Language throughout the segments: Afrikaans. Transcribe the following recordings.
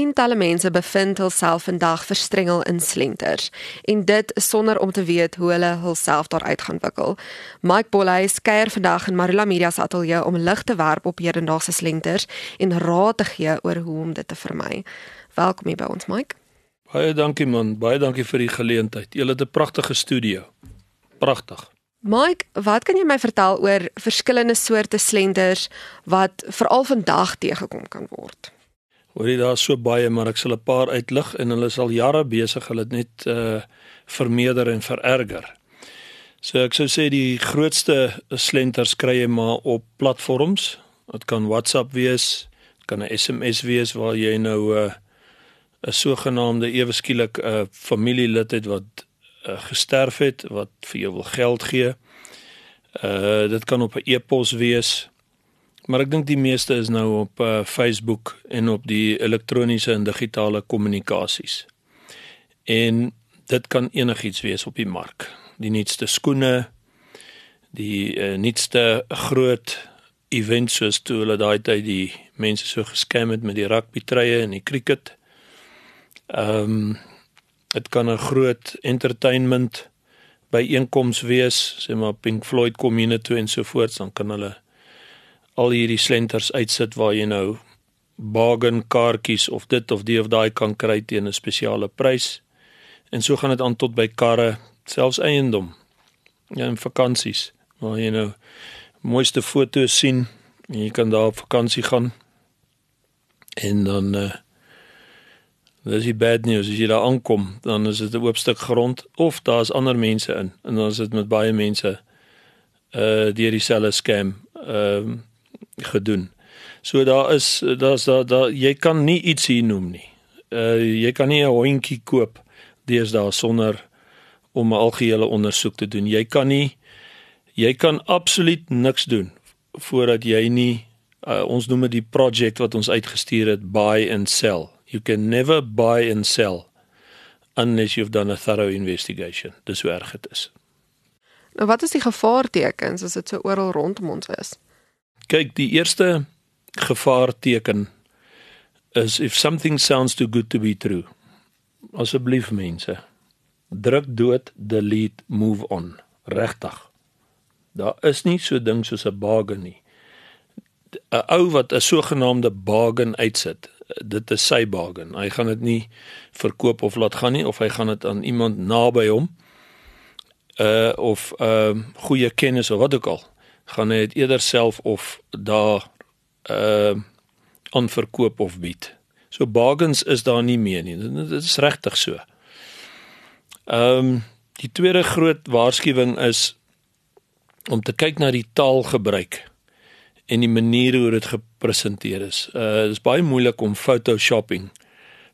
tientalle mense bevind hulself vandag verstrengel in slenters en dit sonder om te weet hoe hulle hulself daaruit gaan wikkel. Mike Bolley skeuier vandag in Marula Media se ateljee om lig te werp op hedendaagse slenters en raad te gee oor hoe om dit te vermy. Welkom hier by ons Mike. Baie dankie man, baie dankie vir die geleentheid. Jy het 'n pragtige studio. Pragtig. Mike, wat kan jy my vertel oor verskillende soorte slenters wat veral vandag teëgekom kan word? Hoorie daar so baie, maar ek sal 'n paar uitlig en hulle is al jare besig hulle net uh vermeerder en vererger. So ek sou sê die grootste slenters kry jy maar op platforms. Dit kan WhatsApp wees, kan 'n SMS wees waar jy nou 'n uh, 'n sogenaamde ewe skielik 'n uh, familielid het wat uh, gesterf het wat vir jou wil geld gee. Uh dit kan op 'n e-pos wees. Maar ek dink die meeste is nou op uh, Facebook en op die elektroniese en digitale kommunikasies. En dit kan enigiets wees op die mark. Die nuutste skoene, die uh, nuutste groot events soos toe hulle daai tyd die mense so geskam het met die rugby treye en die cricket. Ehm um, dit kan 'n groot entertainment byeenkoms wees, sê maar Pink Floyd kom hier toe en so voort, dan kan hulle al hierdie slenters uitsit waar jy nou bargain kaartjies of dit of die of daai kan kry teen 'n spesiale prys. En so gaan dit aan tot by karre, selfs eiendom. Ja, en vakansies waar jy nou mooiste foto's sien en jy kan daar op vakansie gaan. En dan uh Dis die bad news as jy daar aankom, dan is dit 'n oop stuk grond of daar's ander mense in en dan is dit met baie mense uh deur dieselfde scam ehm uh, gedoen. So daar is daar's daar, daar jy kan nie iets hier noem nie. Uh jy kan nie 'n hondjie koop deesdae sonder om 'n algehele ondersoek te doen. Jy kan nie jy kan absoluut niks doen voordat jy nie uh, ons noem dit die projek wat ons uitgestuur het buy and sell You can never buy and sell unless you've done a thorough investigation. Dis hoe erg dit is. Nou wat is die gevaartekens as dit so oral rondom ons is? Kyk, die eerste gevaarteken is if something sounds too good to be true. Asseblief mense, druk dood, delete, move on. Regtig. Daar is nie so ding soos 'n bargain nie. 'n Ou wat 'n sogenaamde bargain uitsit, dit is sy bargain. Hy gaan dit nie verkoop of laat gaan nie of hy gaan dit aan iemand naby hom uh of uh, goeie kennis of wat ook al. Gaan hy dit eerder self of daar ehm uh, aan verkoop of bied. So bargains is daar nie meer nie. Dit is regtig so. Ehm um, die tweede groot waarskuwing is om te kyk na die taalgebruik en die manier hoe dit gepresenteer is. Uh dit is baie moeilik om photoshopping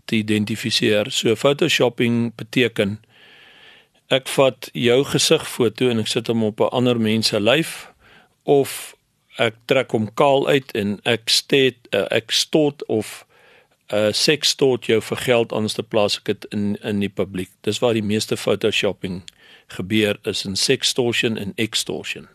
te identifiseer. So photoshopping beteken ek vat jou gesigfoto en ek sit hom op 'n ander mens se lyf of ek trek hom kaal uit en ek steet uh, ek stort of uh, seks stort jou vir geld anders te plaas ek dit in in die publiek. Dis waar die meeste photoshopping gebeur is in sextortion en extortion.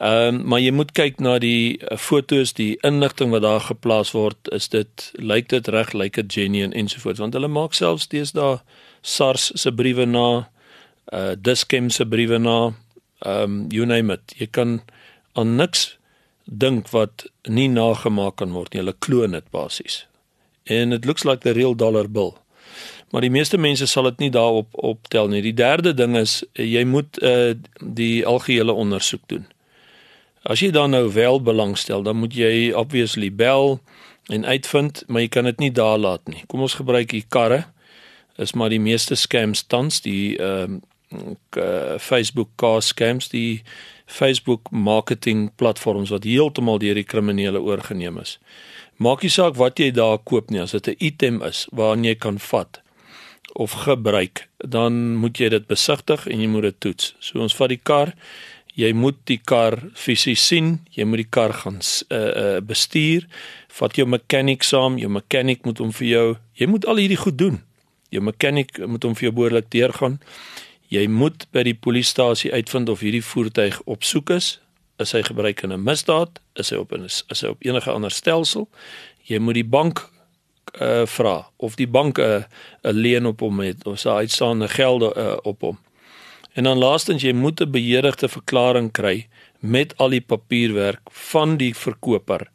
Ehm um, maar jy moet kyk na die uh, fotos, die inligting wat daar geplaas word, is dit lyk dit reg, lyk dit genuine ensovoorts want hulle maak selfs deesdae SARS se briewe na uh Diskem se briewe na um, you name it. Jy kan aan niks dink wat nie nagemaak kan word nie. Hulle kloon dit basies. And it looks like the real dollar bill. Maar die meeste mense sal dit nie daarop optel nie. Die derde ding is jy moet uh die algehele ondersoek doen. As jy dan nou wel belangstel, dan moet jy obviously bel en uitvind, maar jy kan dit nie daar laat nie. Kom ons gebruik hier karre. Is maar die meeste scams tans die ehm uh, Facebook car scams, die Facebook marketing platforms wat heeltemal deur die kriminele oorgeneem is. Maak nie saak wat jy daar koop nie, as dit 'n item is waarna jy kan vat of gebruik, dan moet jy dit besigtig en jy moet dit toets. So ons vat die kar jy moet die kar fisies sien, jy moet die kar gaan uh uh bestuur, vat jou mechanic saam, jou mechanic moet hom vir jou, jy moet al hierdie goed doen. Jou mechanic moet hom vir jou behoorlik deurgaan. Jy moet by die polisiestasie uitvind of hierdie voertuig op soek is, is hy gebruik in 'n misdaad, is hy op 'n is hy op enige ander stelsel. Jy moet die bank uh vra of die bank 'n uh, 'n leen op hom het of sy uitstaande gelde uh, op hom. En dan laastens jy moet 'n beheerigde verklaring kry met al die papierwerk van die verkoper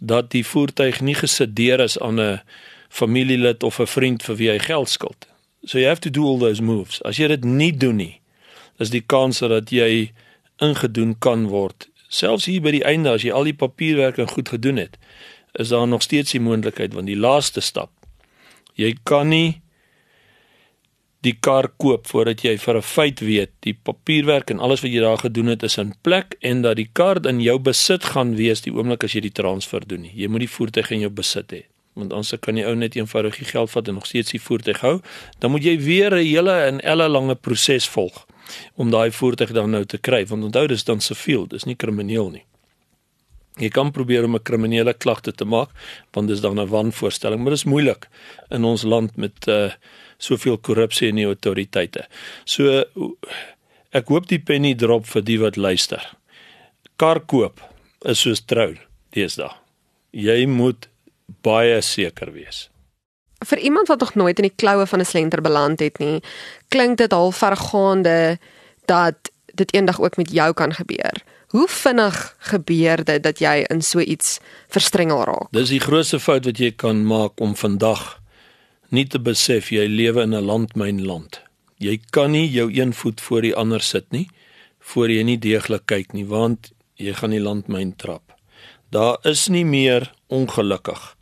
dat die voertuig nie gesedeer is aan 'n familielid of 'n vriend vir wie hy geld skuld. So you have to do all those moves. As jy dit nie doen nie, is die kans dat jy ingedoen kan word. Selfs hier by die einde as jy al die papierwerk en goed gedoen het, is daar nog steeds die moontlikheid want die laaste stap jy kan nie die kar koop voordat jy vir 'n feit weet die papierwerk en alles wat jy daar gedoen het is in plek en dat die kar in jou besit gaan wees die oomblik as jy die transfer doen nie. Jy moet die voertuig in jou besit hê. Want anders kan jy ou net eenvoudig die geld vat en nog steeds die voertuig hou. Dan moet jy weer 'n hele en elle lange proses volg om daai voertuig dan nou te kry. Want onthou dis dan siviel, dis nie krimineel nie. Jy kan probeer om 'n kriminele klagte te maak want dis dan 'n wanvoorstelling, maar dit is moeilik in ons land met uh soveel korrupsie in die autoriteite. So ek hoop die penny drop vir die wat luister. Kar koop is soos trou deesdae. Jy moet baie seker wees. Vir iemand wat nog nooit in die kloue van 'n slenter beland het nie, klink dit al vergaande dat dit eendag ook met jou kan gebeur. Hoe vinnig gebeur dit dat jy in so iets verstrengel raak? Dis die grootste fout wat jy kan maak om vandag nie te besef jy lewe in 'n landmyn land. Jy kan nie jou een voet voor die ander sit nie voor jy nie deeglik kyk nie want jy gaan die landmyn trap. Daar is nie meer ongelukkig.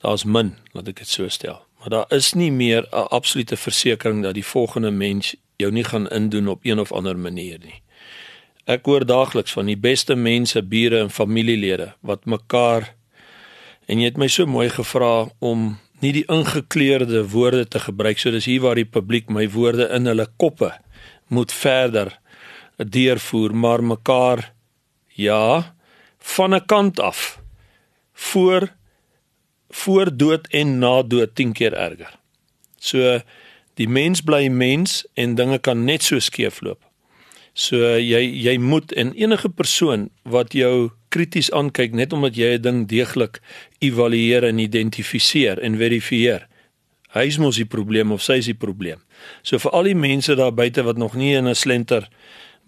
Daar's min, laat ek dit so stel. Maar daar is nie meer 'n absolute versekering dat die volgende mens jou nie gaan indoen op een of ander manier nie. Ek hoor daagliks van die beste mense, bure en familielede wat mekaar en jy het my so mooi gevra om nie die ingekleurde woorde te gebruik. So dis hier waar die publiek my woorde in hulle koppe moet verder deurvoer, maar mekaar ja, van 'n kant af voor voor dood en na dood 10 keer erger. So die mens bly mens en dinge kan net so skeefloop. So jy jy moet en enige persoon wat jou krities aankyk net omdat jy 'n ding deeglik evalueer en identifiseer en verifieer. Hy is mos die probleem of sy is die probleem. So vir al die mense daar buite wat nog nie in 'n slenter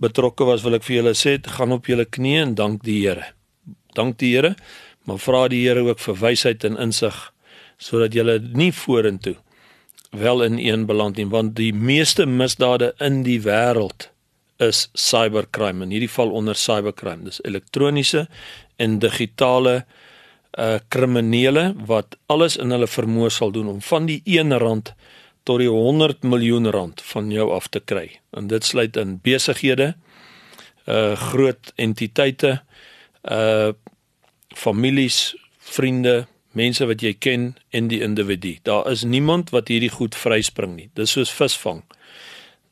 betrokke was, wil ek vir julle sê, gaan op julle knieë en dank die Here. Dank die Here, maar vra die Here ook vir wysheid en insig sodat julle nie vorentoe wel in een beland nie, want die meeste misdade in die wêreld is cybercrime in hierdie geval onder cybercrime. Dis elektroniese en digitale uh kriminele wat alles in hulle vermoë sal doen om van die 1 rand tot die 100 miljoen rand van jou af te kry. En dit sluit in besighede uh groot entiteite uh families vriende mense wat jy ken en die individu daar is niemand wat hierdie goed vryspring nie dis soos visvang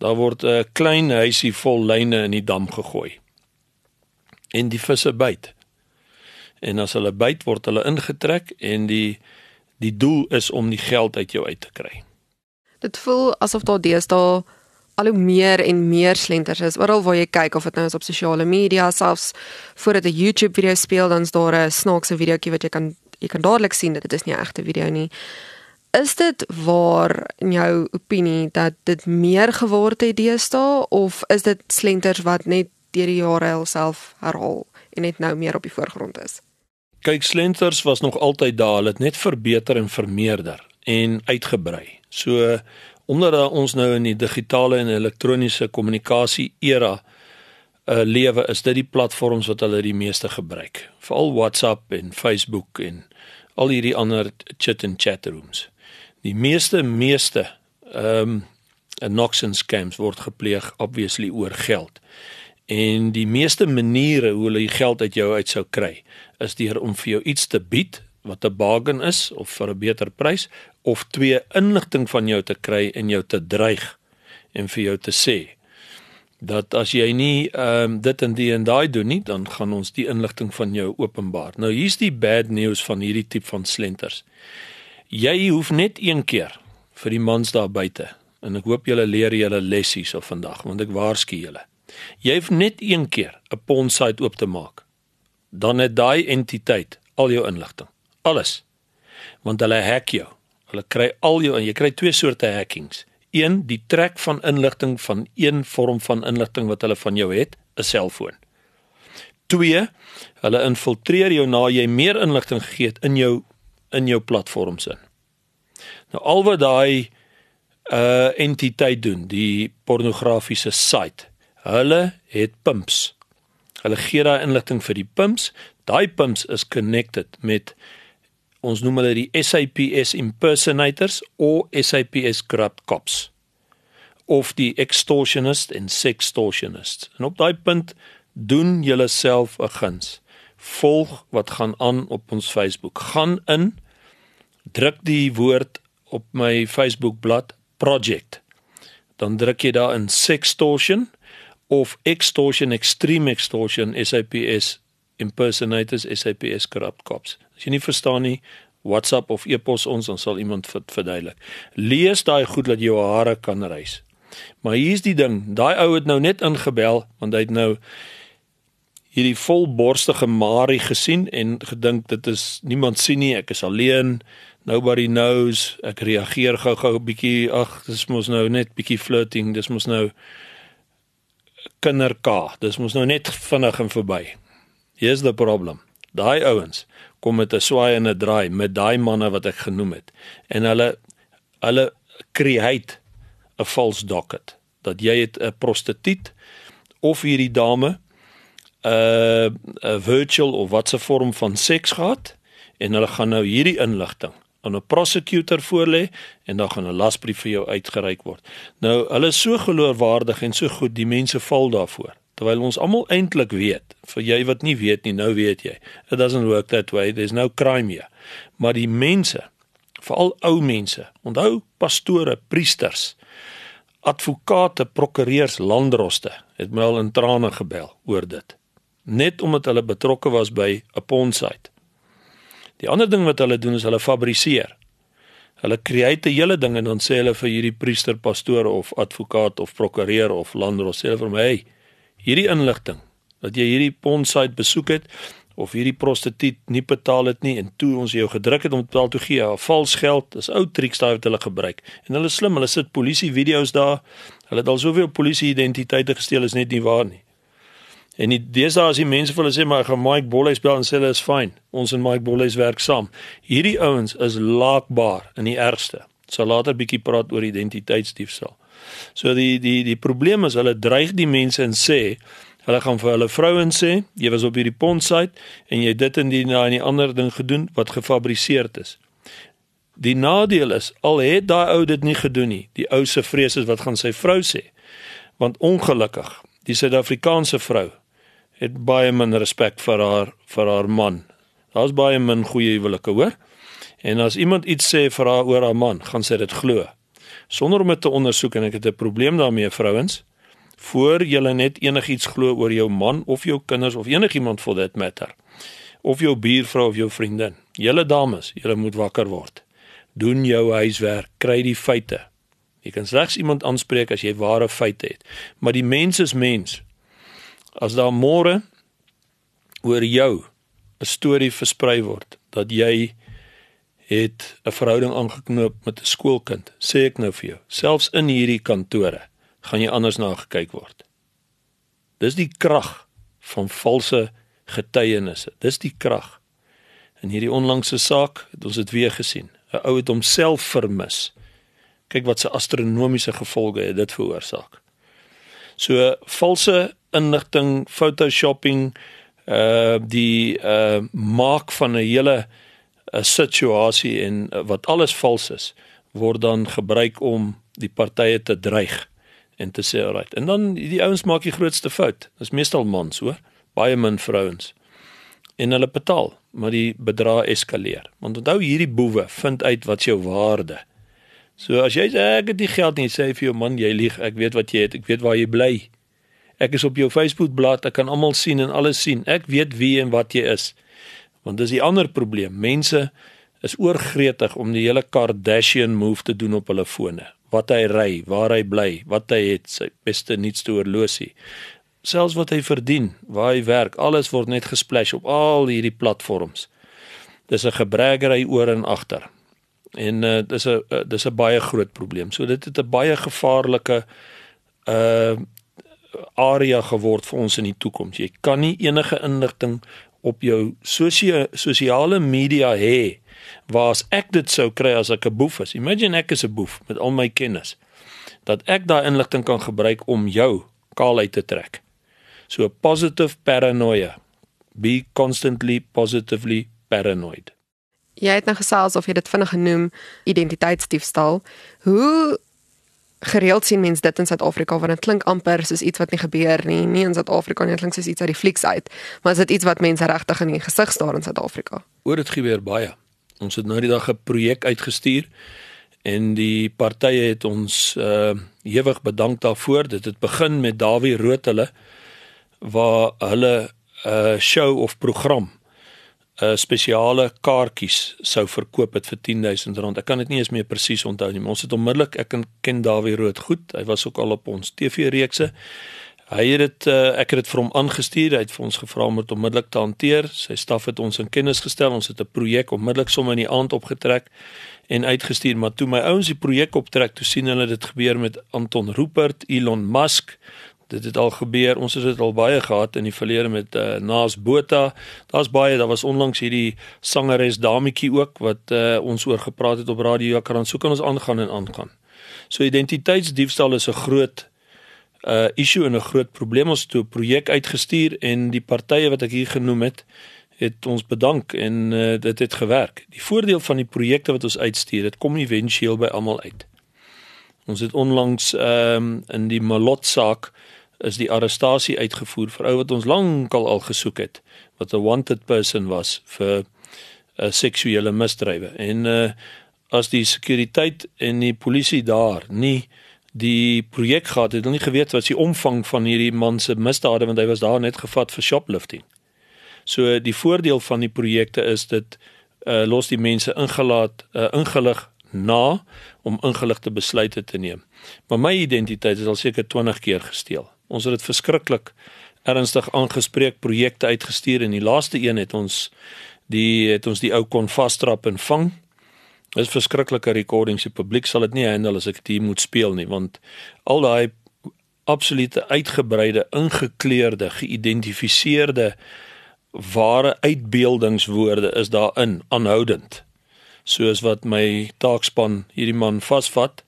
Daar word 'n klein huisie vol lyne in die dam gegooi. En die visse byt. En as hulle byt, word hulle ingetrek en die die doel is om die geld uit jou uit te kry. Dit voel asof daar deesdae al hoe meer en meer slenters is. Oral waar jy kyk of dit nou is op sosiale media, selfs voordat 'n YouTube video speel, dan's daar 'n snaakse videoetjie wat jy kan jy kan dadelik sien dat dit is nie 'n egte video nie. Is dit waar in jou opinie dat dit meer geword het deesdae of is dit slenters wat net deur die jare alself herhaal en net nou meer op die voorgrond is? Kyk, slenters was nog altyd daar, hulle het net verbeter en vermeerder en uitgebrei. So omdat ons nou in die digitale en elektroniese kommunikasie era uh, lewe, is dit die platforms wat hulle die meeste gebruik. Veral WhatsApp en Facebook en al hierdie ander chat and chat rooms. Die meeste meeste ehm um, noxion scams word gepleeg obviously oor geld. En die meeste maniere hoe hulle die geld uit jou uit sou kry is deur om vir jou iets te bied wat 'n bargain is of vir 'n beter prys of twee inligting van jou te kry en jou te dreig en vir jou te sê dat as jy nie ehm um, dit en die en daai doen nie dan gaan ons die inligting van jou openbaar. Nou hier's die bad news van hierdie tipe van slenters. Jy hoef net een keer vir die mans daar buite en ek hoop julle leer julle lessies op vandag want ek waarsku julle. Jy hoef net een keer 'n pond site oop te maak. Dan het daai entiteit al jou inligting. Alles. want hulle hack jou. Hulle kry al jou en jy kry twee soorte hackings. Een, die trek van inligting van een vorm van inligting wat hulle van jou het, 'n selfoon. 2 hulle infiltreer jou na jy meer inligting gegee het in jou in jou platforms in. Nou al wat daai uh entiteit doen, die pornografiese site. Hulle het pimps. Hulle gee daai inligting vir die pimps. Daai pimps is connected met ons noem hulle die SAPS impersonators of SAPS corrupt cops of die extortionist en sextortionist. En op daai punt doen julleself 'n guns. Volg wat gaan aan op ons Facebook. Gaan in druk die woord op my Facebook bladsy project. Dan druk jy daar in sextortion of extortion extreme extortion SAPS impersonators SAPS corrupt cops. As jy nie verstaan nie, WhatsApp of e-pos ons dan sal iemand verduidelik. Lees daai goed dat jou hare kan reis. Maar hier's die ding, daai ou het nou net ingebel want hy het nou hierdie volborstige Marie gesien en gedink dit is niemand sien nie, ek is alleen. Nobody knows. Ek reageer gou-gou 'n bietjie. Ag, dis mos nou net bietjie flirting. Dis mos nou kinderka. Dis mos nou net vinnig en verby. Here's the problem. Daai ouens kom met 'n swaai en 'n draai met daai manne wat ek genoem het. En hulle hulle create 'n false docket dat jy het 'n prostituut of hierdie dame 'n 'n virtual of watse vorm van seks gehad en hulle gaan nou hierdie inligting aan 'n prosecutor voorlê en dan gaan 'n lasbrief vir jou uitgereik word. Nou, hulle is so geloofwaardig en so goed, die mense val daarvoor. Terwyl ons almal eintlik weet, vir jy wat nie weet nie, nou weet jy. It doesn't work that way. There's no crime here. Maar die mense, veral ou mense, onthou pastore, priesters, advokate, prokureurs, landdroste, het my al in trane gebel oor dit net omdat hulle betrokke was by 'n pondsite. Die ander ding wat hulle doen is hulle fabriseer. Hulle create 'n hele ding en dan sê hulle vir hierdie priester, pastoor of advokaat of prokureur of landros sê hulle vir my, hey, hierdie inligting dat jy hierdie pondsite besoek het of hierdie prostituut nie betaal het nie en toe ons jou gedruk het om betaal toe gee, vals geld, dis ou triks daai wat hulle gebruik. En hulle slim, hulle sit polisie video's daar. Hulle het al soveel polisie identiteite gesteel is net nie waar nie. En die deesdae as die mense vir hulle sê maar ek gaan Mike Bolles bel en sê hulle is fyn. Ons en Mike Bolles werk saam. Hierdie ouens is laakbaar in die ergste. Sal later bietjie praat oor identiteitsdiefstal. So die die die probleem is hulle dreig die mense en sê hulle gaan vir hulle vrouens sê jy was op hierdie pondsite en jy dit en die na en die ander ding gedoen wat gefabriseer is. Die nadeel is al het daai ou dit nie gedoen nie. Die ou se vrees is wat gaan sy vrou sê. Want ongelukkig, die Suid-Afrikaanse vrou het baie min respek vir haar vir haar man. Daar's baie min goeie huwelike, hoor? En as iemand iets sê vir haar oor haar man, gaan sy dit glo. Sonder om dit te ondersoek en ek het 'n probleem daarmee, vrouens. Voor jy net enigiets glo oor jou man of jou kinders of enigiemand for that matter. Of jou buurvrou of jou vriendin. Julle dames, julle moet wakker word. Doen jou huiswerk, kry die feite. Jy kan slegs iemand aanspreek as jy ware feite het. Maar die mens is mens as daar môre oor jou 'n storie versprei word dat jy het 'n verhouding aangeknoop met 'n skoolkind, sê ek nou vir jou, selfs in hierdie kantore gaan jy anders na gekyk word. Dis die krag van valse getuienisse. Dis die krag. In hierdie onlangse saak het ons dit weer gesien. 'n Ou het homself vermis. Kyk wat se astronomiese gevolge het dit veroorsaak. So valse inligting, photoshopping, uh die uh maak van 'n hele 'n situasie en wat alles vals is, word dan gebruik om die partye te dreig en te sê alright. En dan die ouens maak die grootste fout. Dis meestal mans, hoor. Baie min vrouens. En hulle betaal, maar die bedrag eskaleer. Want onthou hierdie boewe vind uit wat jou waarde. So as jy sê ek het nie geld nie, sê vir jou man jy lieg, ek weet wat jy het, ek weet waar jy bly. Ek is op jou Facebook bladsy, ek kan almal sien en alles sien. Ek weet wie en wat jy is. Want dis die ander probleem. Mense is oorgretig om die hele Kardashian move te doen op hulle fone. Wat hy ry, waar hy bly, wat hy het, sy beste nuutste horlosie. Selfs wat hy verdien, waar hy werk, alles word net gesplash op al hierdie platforms. dis 'n gebregery oor en agter. En uh dis 'n uh, dis 'n baie groot probleem. So dit het 'n baie gevaarlike uh area geword vir ons in die toekoms. Jy kan nie enige inligting op jou sosiale media hê waar as ek dit sou kry as ek 'n boef is. Imagine ek is 'n boef met al my kennis dat ek daai inligting kan gebruik om jou kaal uit te trek. So positive paranoia. Be constantly positively paranoid. Jy het nou gesels of jy dit vinnig genoem identiteitsdiefstal. Hoe gereeld sien mense dit in Suid-Afrika want dit klink amper soos iets wat nie gebeur nie, nie in Suid-Afrika nie, dit klink soos iets uit die flieks uit. Maar is dit iets wat mense regtig in die gesig staar in Suid-Afrika? Oor dit gebeur baie. Ons het nou die dag 'n projek uitgestuur en die partye het ons uh ewig bedank daarvoor. Dit het begin met Dawie Rood hulle waar hulle 'n uh, show of program uh, spesiale kaartjies sou verkoop het vir R10000. Ek kan dit nie eens meer presies onthou nie, maar ons het onmiddellik ek ken Dawie Rood goed. Hy was ook al op ons TV-reekse. Hy het dit uh, ek het dit vir hom aangestuur. Hy het vir ons gevra om dit onmiddellik te hanteer. Sy staf het ons in kennis gestel. Ons het 'n projek onmiddellik sommer in die aand opgetrek en uitgestuur, maar toe my ouens die projek optrek, toe sien hulle dit gebeur met Anton Rupert, Elon Musk. Dit het al gebeur. Ons het dit al baie gehad in die verlede met uh, Naas Botha. Daar's baie. Daar was onlangs hierdie sangeres Dametjie ook wat uh, ons oor gepraat het op radio. Ja, kan so kan ons aangaan en aangaan. So identiteitsdiefstal is 'n groot uh issue en 'n groot probleem. Ons het 'n projek uitgestuur en die partye wat ek hier genoem het, het ons bedank en uh, dit het gewerk. Die voordeel van die projekte wat ons uitstuur, dit kom éventueel by almal uit. Ons het onlangs ehm um, in die Malot saak is die arrestasie uitgevoer vir ou wat ons lankal al gesoek het wat 'n wanted person was vir 'n uh, eh, seksuele misdrywe. En uh as die sekuriteit en die polisie daar nie die projek gehad het, hulle nie geweet wat die omvang van hierdie man se misdade want hy was daar net gevat vir shoplifting. So die voordeel van die projekte is dit uh los die mense ingelaat uh ingelig na om ingeligte besluite te neem. Maar my identiteit is al seker 20 keer gesteel. Ons het dit verskriklik ernstig aangespreek projekte uitgestuur en die laaste een het ons die het ons die ou kon vasstrap en vang. Dit is verskriklike recordings. Die publiek sal dit nie handle as ek dit moet speel nie want al daai absolute uitgebreide ingekleurde geïdentifiseerde ware uitbeeldingswoorde is daarin aanhoudend soos wat my taakspan hierdie man vasvat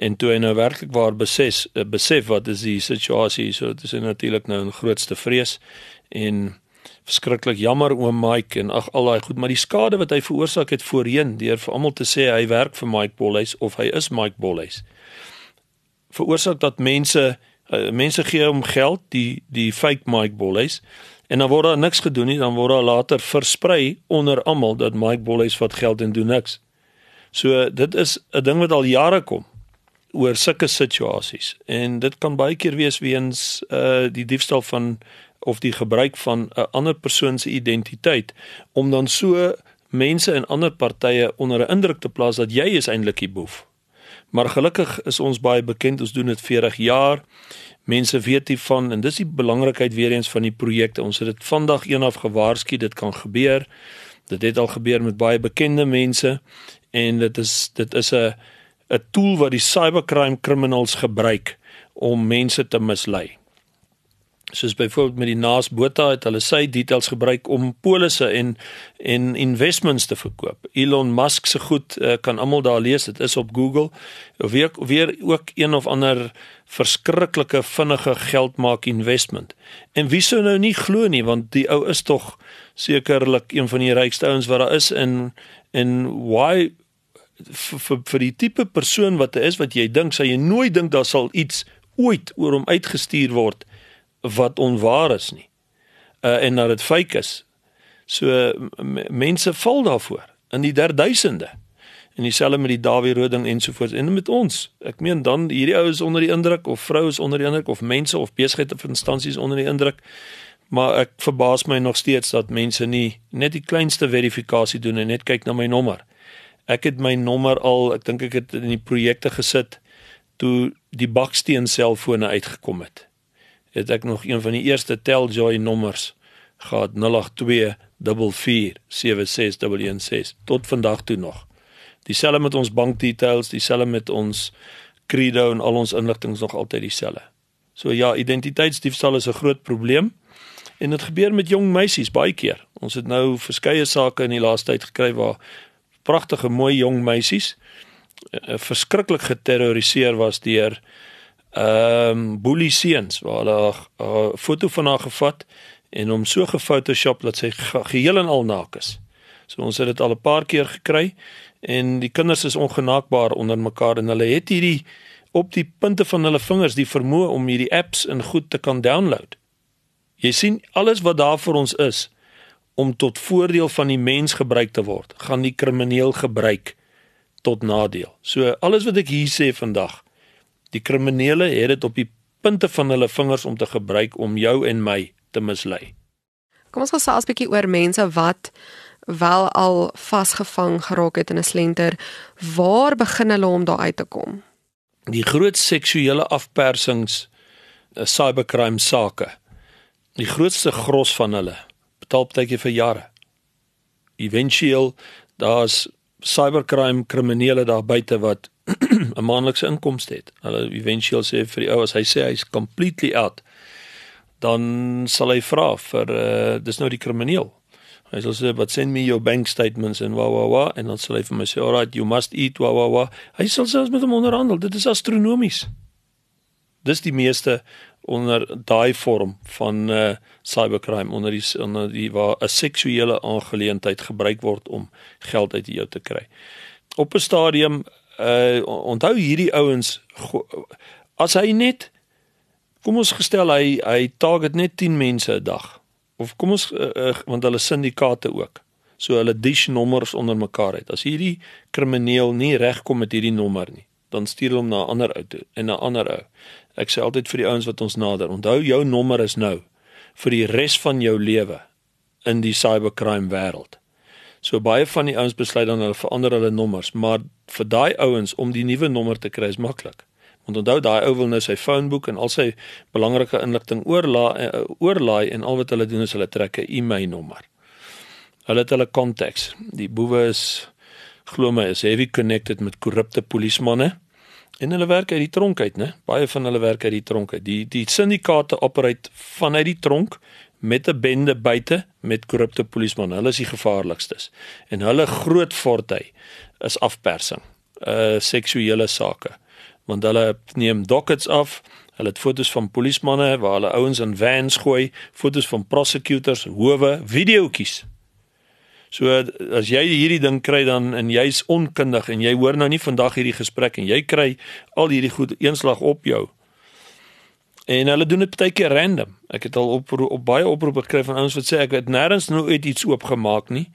en toe hy nou werklik waar besef besef wat is die situasie so dit is natuurlik nou 'n grootste vrees en verskriklik jammer oom Mike en ag al daai goed maar die skade wat hy veroorsaak het voorheen deur vir almal te sê hy werk vir Mike Bolhuis of hy is Mike Bolhuis veroorsaak dat mense uh, mense gee hom geld die die fake Mike Bolhuis en dan word daar niks gedoen nie, dan word daar later versprei onder almal dat Mike Bolhuis vat geld en doen niks. So dit is 'n ding wat al jare kom oor sulke situasies en dit kan baie keer wees weens uh die diefstal van of die gebruik van 'n ander persoon se identiteit om dan so mense in ander partye onder 'n indruk te plaas dat jy is eintlik die boef. Maar gelukkig is ons baie bekend, ons doen dit 40 jaar mense weet hiervan en dis die belangrikheid weer eens van die projekte. Ons het dit vandag eendag gewaarsku dit kan gebeur. Dit het al gebeur met baie bekende mense en dit is dit is 'n 'n tool wat die cybercrime criminals gebruik om mense te mislei soos byvoorbeeld met die Naas Botha het hulle sy details gebruik om polisse en en investments te verkoop. Elon Musk se goed uh, kan almal daar lees, dit is op Google. Weer weer ook een of ander verskriklike vinnige geld maak investment. En wie sou nou nie glo nie want die ou is tog sekerlik een van die rykste ouens wat daar is en en why vir vir die tipe persoon wat hy is wat jy dink sal jy nooit dink daar sal iets ooit oor hom uitgestuur word wat onwaar is nie. Uh en dat dit fake is. So mense val daarvoor in die derduisende. En dieselfde met die Dawie Roding ensovoorts en met ons. Ek meen dan hierdie ou is onder die indruk of vroue is onder die indruk of mense of besighede of instansies onder die indruk. Maar ek verbaas my nog steeds dat mense nie net die kleinste verifikasie doen en net kyk na my nommer. Ek het my nommer al, ek dink ek het in die projekte gesit toe die baksteen selfone uitgekom het het ek nog een van die eerste Telljoy nommers gehad 0824476116 tot vandag toe nog. Dieselfde met ons bankdetails, dieselfde met ons credo en al ons inligting nog altyd dieselfde. So ja, identiteitsdiefstal is 'n groot probleem en dit gebeur met jong meisies baie keer. Ons het nou verskeie sake in die laaste tyd gekry waar pragtige mooi jong meisies uh, verskriklik geterroriseer was deur ehm um, boelie seuns waar hulle 'n foto van haar gevat en hom so gefotoshop dat sy geheel en al naak is. So ons het dit al 'n paar keer gekry en die kinders is ongenaakbaar onder mekaar en hulle het hierdie op die punte van hulle vingers die vermoë om hierdie apps en goed te kan download. Jy sien alles wat daar vir ons is om tot voordeel van die mens gebruik te word, gaan die krimineel gebruik tot nadeel. So alles wat ek hier sê vandag, die kriminele het dit op die punte van hulle vingers om te gebruik om jou en my te mislei. Kom ons gesels 'n bietjie oor mense wat wel al vasgevang geraak het in 'n slenter. Waar begin hulle om daar uit te kom? Die groot seksuele afpersings, eh, cybercrime sake. Die grootste gros van hulle betaal baie vir jare. Eventueel daar's cybercrime kriminele daar buite wat 'n maandelikse inkomste het. Hulle eventueel sê vir die ou as hy sê hy's completely out, dan sal hy vra vir uh, dis nou die krimineel. Hy sal sê but send me your bank statements and wa wa wa en dan sal hy vir my sê all right you must eat wa wa wa. Hy sal selfs met hom onderhandel. Dit is astronomies. Dis die meeste onder daai vorm van uh, cybercrime onder die onder die waar 'n seksuele aangeleentheid gebruik word om geld uit jou te kry. Op 'n stadium uh onthou hierdie ouens as hy net kom ons gestel hy hy target net 10 mense 'n dag of kom ons uh, uh, want hulle syndikaate ook so hulle dish nommers onder mekaar het as hierdie krimineel nie regkom met hierdie nommer nie dan stuur hom na 'n ander ou toe en na 'n ander ou ek sê altyd vir die ouens wat ons nader onthou jou nommer is nou vir die res van jou lewe in die cybercrime wêreld so baie van die ouens besluit dan hulle verander hulle nommers maar vir daai ouens om die nuwe nommer te kry is maklik Want onthou daai ou wil nou sy phoneboek en al sy belangrike inligting oorlaai uh, oorlaai en al wat hulle doen is hulle trek 'n e-mail nommer. Hulle het hulle contacts. Die boewe is glo my is heavy connected met korrupte polismanne en hulle werk uit die tronk uit, né? Baie van hulle werk uit die tronk uit. Die die syndikaate operate vanuit die tronk met 'n bende buite met korrupte polismanne. Hulle is die gevaarlikstes. En hulle groot forte is afpersing, uh seksuele sake want hulle neem dockets af. Hulle het fotos van polismanne waar hulle ouens in vans gooi, fotos van prosecutors, howe, videoetjies. So as jy hierdie ding kry dan en jy's onkundig en jy hoor nou nie vandag hierdie gesprek en jy kry al hierdie goed eenslag op jou. En hulle doen dit baie keer random. Ek het al op op baie oproepe gekry van ouens wat sê ek het nêrens nou ooit iets oopgemaak nie.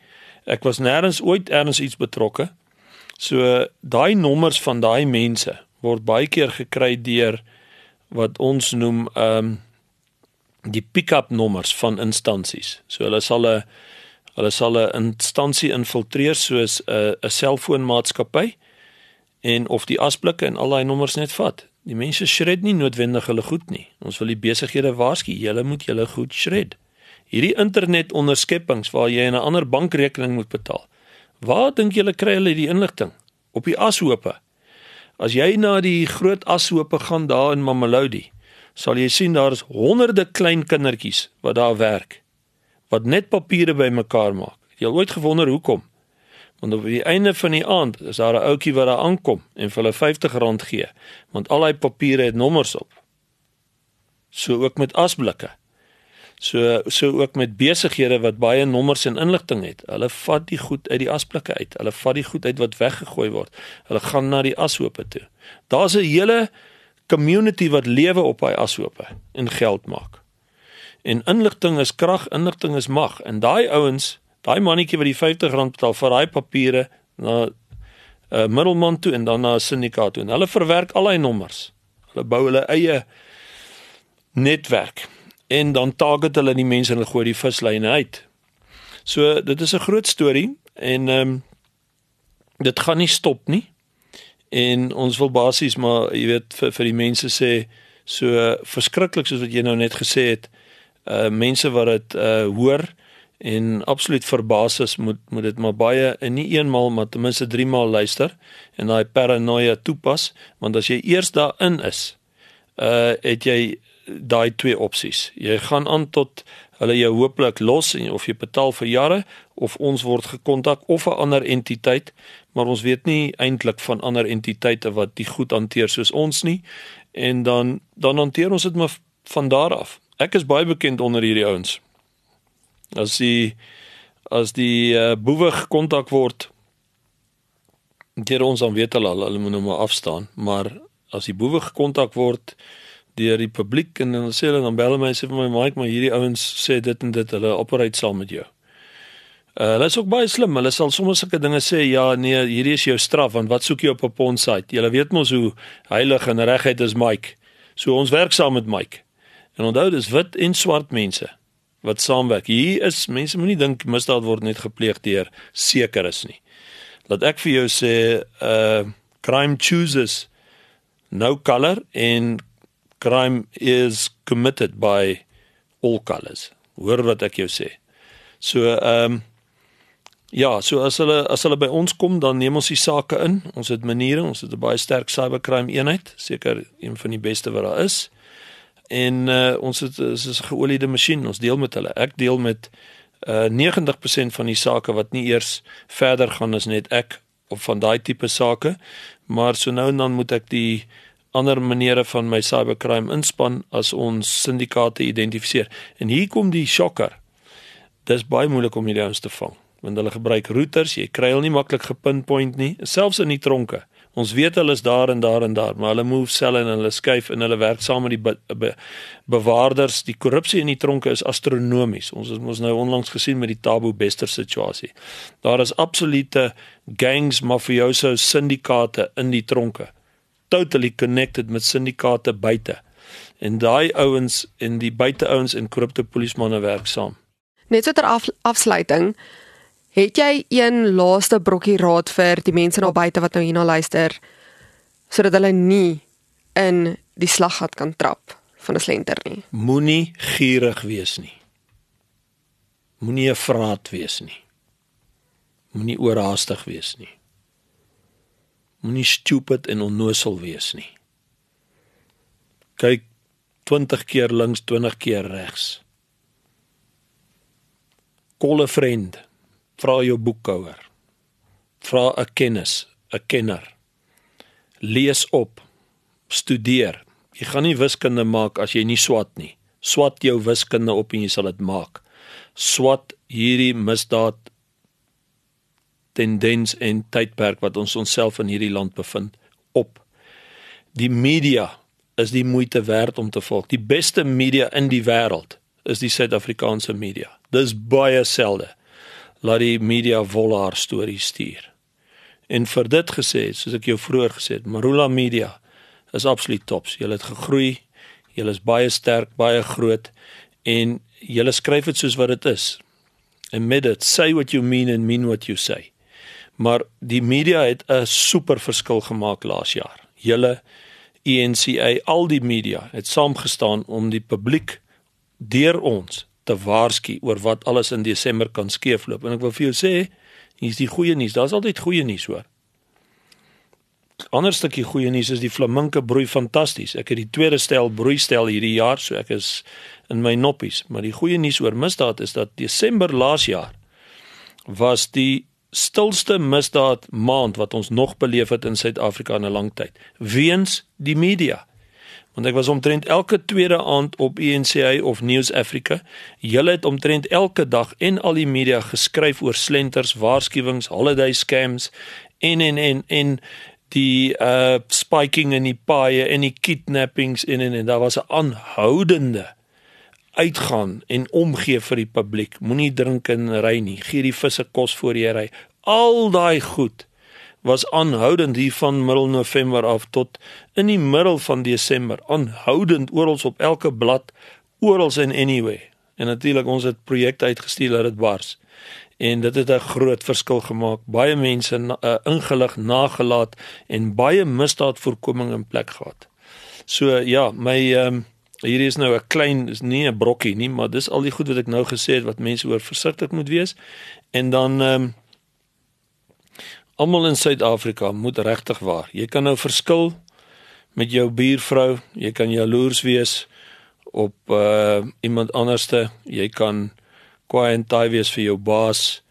Ek was nêrens ooit ergens iets betrokke. So daai nommers van daai mense word baie keer gekry deur wat ons noem ehm um, die pick-up nommers van instansies. So hulle sal 'n hulle sal 'n instansie infiltreer soos 'n 'n selfoonmaatskappy en of die asblikke en al daai nommers net vat. Die mense shred nie noodwendig hulle goed nie. Ons wil die besighede waarsku, julle moet julle goed shred. Hierdie internet onderskeppings waar jy 'n ander bankrekening moet betaal. Waar dink julle kry hulle die inligting? Op die ashoope. As jy na die groot ashoope gaan daar in Mamelodi, sal jy sien daar is honderde klein kindertjies wat daar werk wat net papiere bymekaar maak. Jy het ooit gewonder hoekom? Want op die einde van die aand is daar 'n ouetjie wat daar aankom en vir hulle R50 gee, want al daai papiere het nommers op. So ook met asblikke. So so ook met besighede wat baie nommers en inligting het. Hulle vat die goed uit die asblikke uit. Hulle vat die goed uit wat weggegooi word. Hulle gaan na die ashoope toe. Daar's 'n hele community wat lewe op daai ashoope en geld maak. En inligting is krag, inligting is mag. En daai ouens, daai mannetjie wat die R50 betaal vir daai papiere na 'n uh, middelman toe en dan na 'n syndikaat toe. En hulle verwerk al daai nommers. Hulle bou hulle eie netwerk en dan target hulle die mense en hulle gooi die vislyne uit. So dit is 'n groot storie en ehm um, dit gaan nie stop nie. En ons wil basies maar jy weet vir vir die mense sê so verskriklik soos wat jy nou net gesê het uh mense wat dit uh hoor en absoluut verbaas is moet moet dit maar baie en nie eenmal maar ten minste 3 maal luister en daai paranoia toepas want as jy eers daarin is uh het jy daai twee opsies. Jy gaan aan tot hulle jou hooplik los en of jy betaal vir jare of ons word gekontak of 'n ander entiteit, maar ons weet nie eintlik van ander entiteite wat die goed hanteer soos ons nie en dan dan hanteer ons dit maar van daar af. Ek is baie bekend onder hierdie ouens. As die as die uh, boewe gekontak word, deur ons dan weet hulle hulle moet nou maar afstaan, maar as die boewe gekontak word, deur die publiek en dan sê hulle dan bel my sê vir my Mike maar hierdie ouens sê dit en dit hulle operate saam met jou. Uh, hulle is ook baie slim. Hulle sal soms sulke dinge sê ja nee hierdie is jou straf want wat soek jy op 'n pond site? Jy weet mos hoe heilig en regheid is Mike. So ons werk saam met Mike. En onthou dis wit en swart mense wat saamwerk. Hier is mense moenie dink misdaad word net gepleeg deur seker is nie. Laat ek vir jou sê uh crime chooses no color en crime is committed by all colors. Hoor wat ek jou sê. So ehm um, ja, so as hulle as hulle by ons kom dan neem ons die sake in. Ons het maniere, ons het 'n baie sterk cybercrime eenheid, seker een van die beste wat daar is. En uh, ons het is 'n geoliede masjien. Ons deel met hulle. Ek deel met uh, 90% van die sake wat nie eers verder gaan as net ek of van daai tipe sake, maar so nou en dan moet ek die ander maniere van my cybercrime inspan as ons syndikaate identifiseer. En hier kom die shocker. Dis baie moeilik om hierdie ouens te vang want hulle gebruik routers, jy kry hulle nie maklik gepinpoint nie, selfs in die tronke. Ons weet hulle is daar en daar en daar, maar hulle move selle en hulle skuif en hulle werk saam met die be be bewaarders. Die korrupsie in die tronke is astronomies. Ons het mos nou onlangs gesien met die Tabo Bester situasie. Daar is absolute gangs, mafioso syndikaate in die tronke totally connected met syndikaate buite. En daai ouens en die buiteouens en korrupte polismanne werk saam. Net so ter af, afsluiting, het jy een laaste brokkie raad vir die mense daar buite wat nou hierna luister sodat hulle nie in die slaggat kan trap van 'n slenter nie. Moenie gierig wees nie. Moenie 'n vraat wees nie. Moenie oorhaastig wees nie. Moenie stupid en onnosel wees nie. Kyk 20 keer links, 20 keer regs. Call 'n vriend. Vra jou boekhouer. Vra 'n kennis, 'n kenner. Lees op. Studeer. Jy gaan nie wiskunde maak as jy nie swat nie. Swat jou wiskunde op en jy sal dit maak. Swat hierdie misdaad tendens en tydperk wat ons onsself in hierdie land bevind op. Die media is die moeite werd om te volg. Die beste media in die wêreld is die Suid-Afrikaanse media. Dis baie selde laat die media volhar stories stuur. En vir dit gesê, soos ek jou vroeër gesê het, Marula Media is absoluut tops. Julle het gegroei. Julle is baie sterk, baie groot en julle skryf dit soos wat dit is. And met it, say what you mean and mean what you say maar die media het 'n super verskil gemaak laas jaar. Julle ENCA, al die media het saamgestaan om die publiek deur ons te waarsku oor wat alles in Desember kan skeefloop. En ek wil vir jou sê, hier's die goeie nuus. Daar's altyd goeie nuus hoor. Ander stukkie goeie nuus is die flaminke broei fantasties. Ek het die tweede stel broeistel hierdie jaar, so ek is in my noppies. Maar die goeie nuus oor misdaad is dat Desember laas jaar was die stilste misdaad maand wat ons nog beleef het in Suid-Afrika in 'n lang tyd weens die media. Want ek was omtrent elke tweede aand op ENCA of News Africa. Hulle het omtrent elke dag en al die media geskryf oor slenters, waarskuwings, holiday scams en en en en die uh spiking in die paaie en die kidnappings en en en daar was 'n aanhoudende uitgaan en omgee vir die publiek. Moenie drink en ry nie. Gee die visse kos voor jy ry. Al daai goed was aanhoudend hier van middel November af tot in die middel van Desember. Aanhoudend oral op elke blad, oral en anyway. En natuurlik ons het projekte uitgestuur dat dit bars. En dit het 'n groot verskil gemaak. Baie mense uh, ingelig, nagelaat en baie misdaadvoorkoming in plek gehad. So ja, my ehm um, Hierdie is nou 'n klein is nie 'n brokkie nie, maar dis al die goed wat ek nou gesê het wat mense oor versigtig moet wees. En dan ehm um, almal in Suid-Afrika moet regtig waar. Jy kan nou verskil met jou buurvrou, jy kan jaloers wees op uh iemand anderste, jy kan kwaai en taai wees vir jou baas.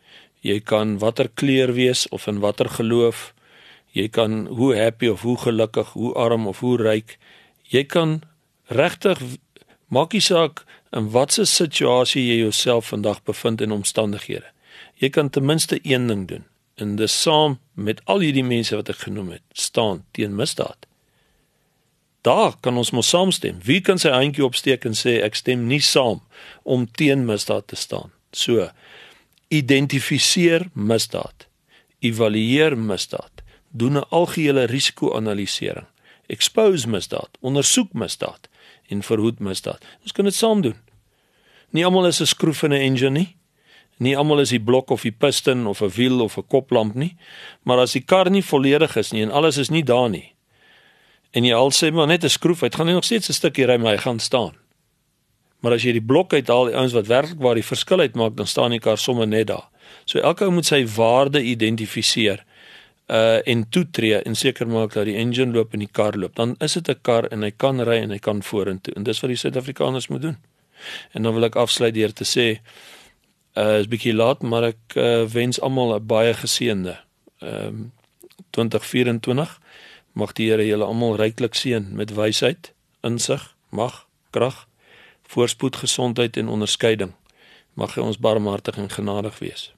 Jy kan watter kleur wees of in watter geloof. Jy kan hoe happy of hoe gelukkig, hoe arm of hoe ryk. Jy kan regtig maak nie saak in watter situasie jy jouself vandag bevind in omstandighede. Jy kan ten minste een ding doen. En dis saam met al hierdie mense wat ek genoem het, staan teen misdaad. Daar kan ons mos saamstem. Wie kan sy handjie opsteek en sê ek stem nie saam om teen misdaad te staan? So identifiseer misdaad. Evalueer misdaad. Doen 'n algehele risiko-analisering. Expose misdaad, ondersoek misdaad en verhoed misdaad. Ons kan dit saam doen. Nie almal is 'n skroef in 'n engine nie. Nie almal is die blok of die piston of 'n wiel of 'n koplamp nie. Maar as die kar nie volledig is nie en alles is nie daar nie. En jy al sê maar net 'n skroef, hy gaan nie nog steeds 'n stukkie ry maar hy gaan staan. Maar as jy die blok uithaal, die ouens wat werklik waar die verskil uitmaak, dan staan die kar sommer net daar. So elke ou moet sy waarde identifiseer uh en toetree en seker maak dat die engine loop en die kar loop. Dan is dit 'n kar en hy kan ry en hy kan vorentoe. En dis wat die Suid-Afrikaners moet doen. En dan wil ek afsluit deur te sê uh is bietjie laat, maar ek uh, wens almal 'n baie geseënde ehm um, 2024. Mag die Here julle almal ryklik seën met wysheid, insig, mag, krag, voorspoed, gesondheid en onderskeiding. Mag hy ons barmhartig en genadig wees.